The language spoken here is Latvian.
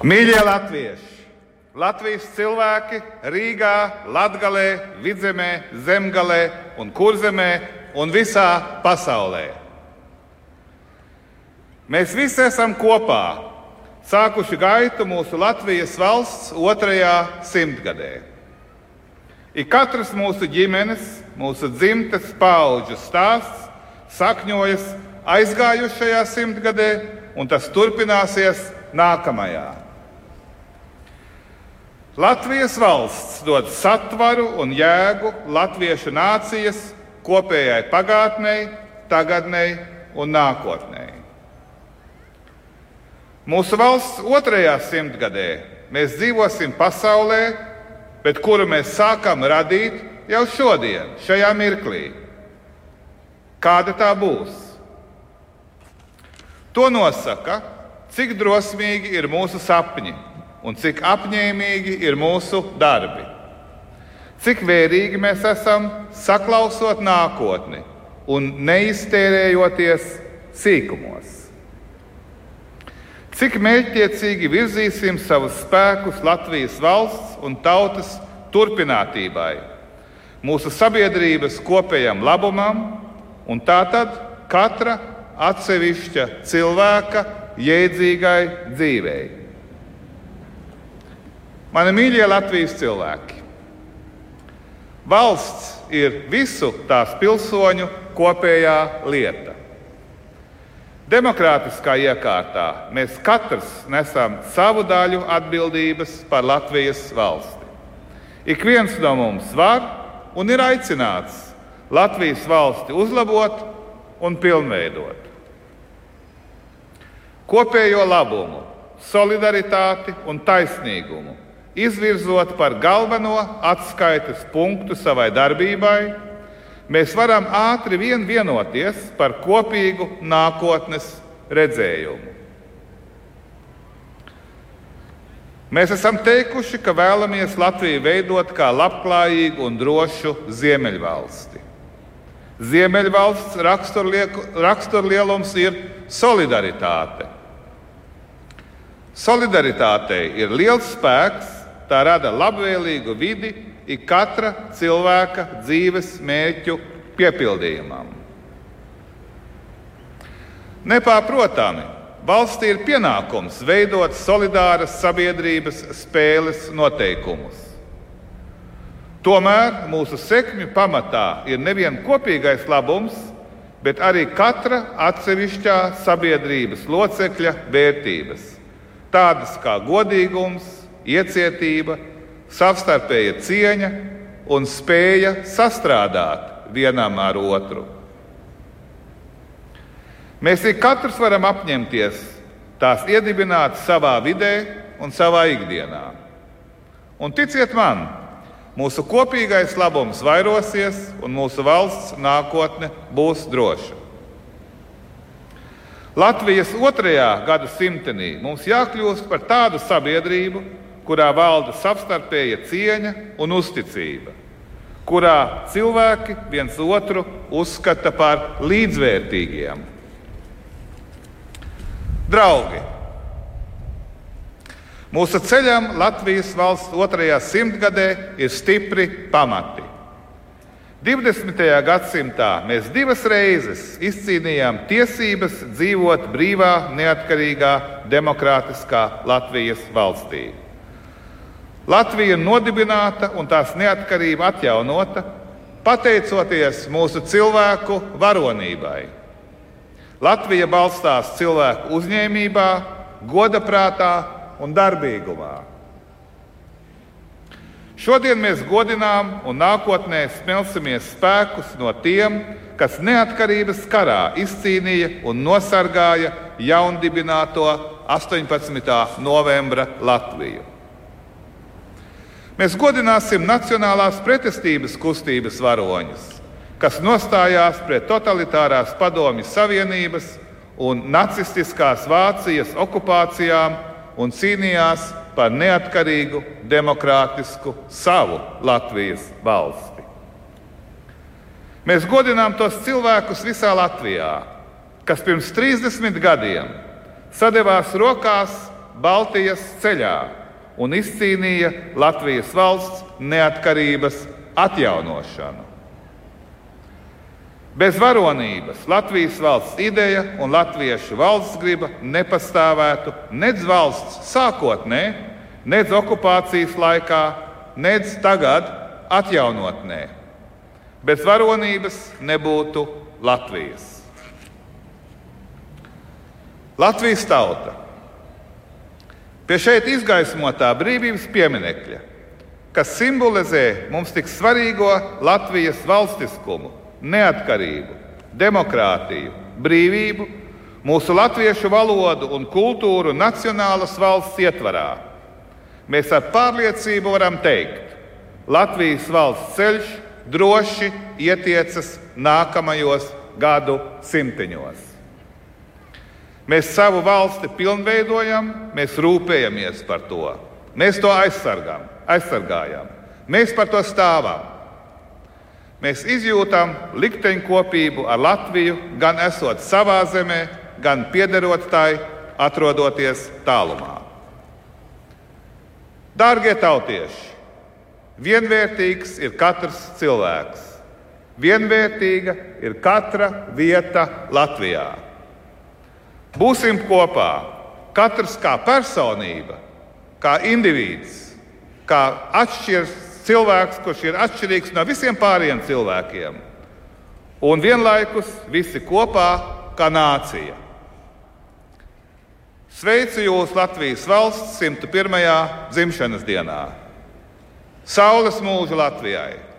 Mīļie latvieši! Latvijas cilvēki Rīgā, Latvijā, Vidzemē, Zemgalē un Kurzemē un visā pasaulē. Mēs visi esam kopā, sākuši gaitu mūsu Latvijas valsts otrajā simtgadē. Ik katrs mūsu ģimenes, mūsu dzimtes paudžu stāsts sakņojas aizgājušajā simtgadē, un tas turpināsies nākamajā. Latvijas valsts dod satvaru un jēgu latviešu nācijas kopējai pagātnei, tagadnei un nākotnē. Mūsu valsts otrajā simtgadē mēs dzīvosim pasaulē, bet kuru mēs sākam radīt jau šodien, šajā mirklī. Kāda tā būs? To nosaka, cik drosmīgi ir mūsu sapņi un cik apņēmīgi ir mūsu darbi. Cik vērīgi mēs esam saklausot nākotni un neiztērējoties sīkumos. Cik mērķtiecīgi virzīsim savus spēkus Latvijas valsts un tautas turpinātībai, mūsu sabiedrības kopējam labumam un tātad katra atsevišķa cilvēka jēdzīgai dzīvei. Mani mīļie Latvijas cilvēki! Valsts ir visu tās pilsoņu kopējā lieta. Demokrātiskā iekārtā mēs katrs nesam savu daļu atbildības par Latvijas valsti. Ik viens no mums var un ir aicināts Latvijas valsti uzlabot un pilnveidot. Kopējo labumu, solidaritāti un taisnīgumu izvirzot par galveno atskaites punktu savai darbībai, mēs varam ātri vien vienoties par kopīgu nākotnes redzējumu. Mēs esam teikuši, ka vēlamies Latviju veidot kā labklājīgu un drošu ziemeļvalsti. Ziemeļvalsts raksturlielums ir solidaritāte. Solidaritātei ir liels spēks, tā rada labvēlīgu vidi ik katra cilvēka dzīves mērķu piepildījumam. Nepārprotami, valstī ir pienākums veidot solidāras sabiedrības spēles noteikumus. Tomēr mūsu sekmju pamatā ir nevien kopīgais labums, bet arī katra atsevišķā sabiedrības locekļa vērtības, tādas kā godīgums, iecietība, savstarpēja cieņa un spēja sastrādāt vienam ar otru. Mēs ik katrs varam apņemties tās iedibināt savā vidē un savā ikdienā. Un ticiet man, mūsu kopīgais labums vairosies un mūsu valsts nākotne būs droša. Latvijas otrajā gadsimtenī mums jākļūst par tādu sabiedrību, kurā valda savstarpēja cieņa un uzticība, kurā cilvēki viens otru uzskata par līdzvērtīgiem Draugi! Mūsu ceļam Latvijas valsts otrajā simtgadē ir stipri pamati. 20. gadsimtā mēs divas reizes izcīnījām tiesības dzīvot brīvā, neatkarīgā, demokrātiskā Latvijas valstī. Latvija nodibināta un tās neatkarība atjaunota pateicoties mūsu cilvēku varonībai Latvija balstās cilvēku uzņēmībā, godaprātā un darbīgumā. Šodien mēs godinām un nākotnē smelsimies spēkus no tiem, kas neatkarības karā izcīnīja un nosargāja jaundibināto 18. novembra Latviju. Mēs godināsim Nacionālās pretestības kustības varoņus kas nostājās pret totalitārās padomju savienības un nacistiskās Vācijas okupācijām un cīnījās par neatkarīgu, demokrātisku savu Latvijas valsti. Mēs godinām tos cilvēkus visā Latvijā, kas pirms 30 gadiem sadevās rokās Baltijas ceļā un izcīnīja Latvijas valsts neatkarības atjaunošanu. Bez varonības Latvijas valsts ideja un latviešu valsts griba nepastāvētu nedz valsts sākotnē, nedz okupācijas laikā, nedz tagad atjaunotnē. Bez varonības nebūtu Latvijas. Latvijas tauta. Pie šeit izgaismotā brīvības pieminekļa, kas simbolizē mums tik svarīgo Latvijas valstiskumu, neatkarību, demokrātiju, brīvību, mūsu latviešu valodu un kultūru nacionālas valsts ietvarā. Mēs ar pārliecību varam teikt, Latvijas valsts ceļš droši ietiecas nākamajos gadu simteņos. Mēs savu valsti pilnveidojam, mēs rūpējamies par to. Mēs to aizsargām, aizsargājam. Mēs par to stāvam. Mēs izjūtam likteņkopību ar Latviju, gan esot savā zemē, gan piederot tai, atrodoties tālumā. Dārgie tautieši, vienvērtīgs ir katrs cilvēks. Vienvērtīga ir katra vieta Latvijā. Būsim kopā, katrs kā personība, kā indivīds, kā atšķirīgs cilvēks, kurš ir atšķirīgs no visiem pārējiem cilvēkiem, un vienlaikus visi kopā kā nācija. Sveicu jūs Latvijas valsts 101. dzimšanas dienā! Saules mūžu Latvijai!